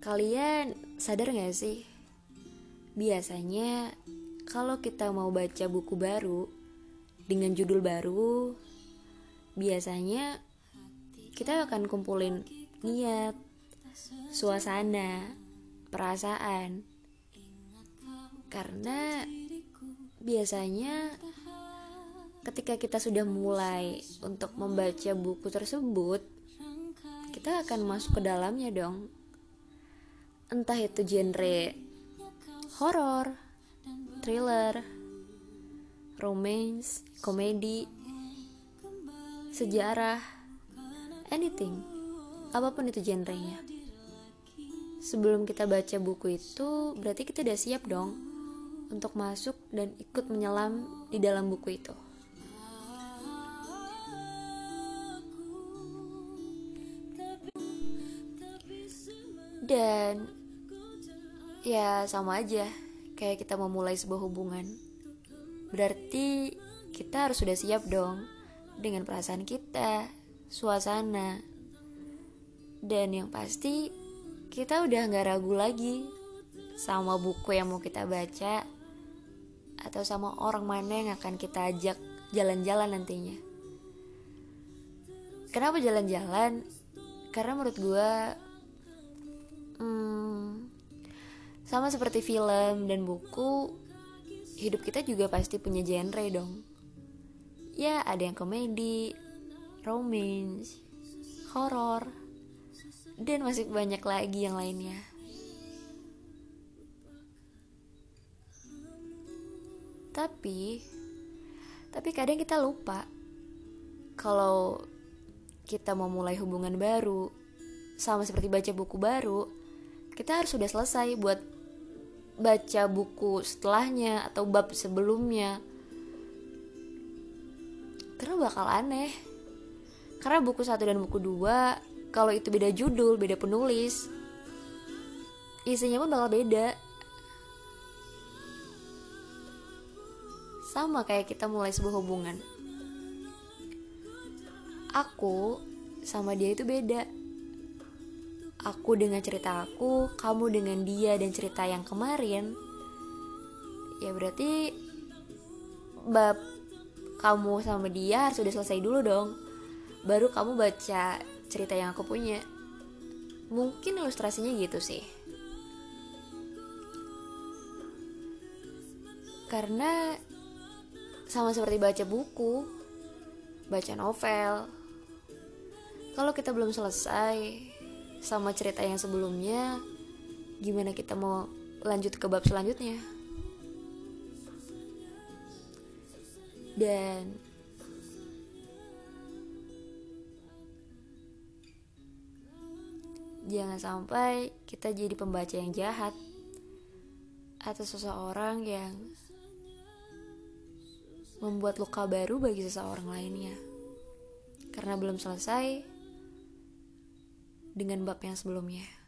Kalian sadar gak sih? Biasanya kalau kita mau baca buku baru dengan judul baru, biasanya kita akan kumpulin niat, suasana, perasaan. Karena biasanya ketika kita sudah mulai untuk membaca buku tersebut, kita akan masuk ke dalamnya dong entah itu genre horor, thriller, romance, komedi, sejarah, anything, apa pun itu genrenya. Sebelum kita baca buku itu, berarti kita udah siap dong untuk masuk dan ikut menyelam di dalam buku itu. Dan ya sama aja. Kayak kita memulai sebuah hubungan. Berarti kita harus sudah siap dong dengan perasaan kita suasana. Dan yang pasti kita udah nggak ragu lagi sama buku yang mau kita baca atau sama orang mana yang akan kita ajak jalan-jalan nantinya. Kenapa jalan-jalan? Karena menurut gue sama seperti film dan buku, hidup kita juga pasti punya genre dong. Ya, ada yang komedi, romance, horor, dan masih banyak lagi yang lainnya. Tapi, tapi kadang kita lupa kalau kita mau mulai hubungan baru, sama seperti baca buku baru, kita harus sudah selesai buat baca buku setelahnya atau bab sebelumnya. Karena bakal aneh. Karena buku satu dan buku dua kalau itu beda judul beda penulis isinya pun bakal beda. Sama kayak kita mulai sebuah hubungan. Aku sama dia itu beda aku dengan cerita aku, kamu dengan dia dan cerita yang kemarin, ya berarti bab kamu sama dia harus sudah selesai dulu dong. Baru kamu baca cerita yang aku punya. Mungkin ilustrasinya gitu sih. Karena sama seperti baca buku, baca novel. Kalau kita belum selesai, sama cerita yang sebelumnya gimana kita mau lanjut ke bab selanjutnya? Dan jangan sampai kita jadi pembaca yang jahat atau seseorang yang membuat luka baru bagi seseorang lainnya. Karena belum selesai dengan bab yang sebelumnya.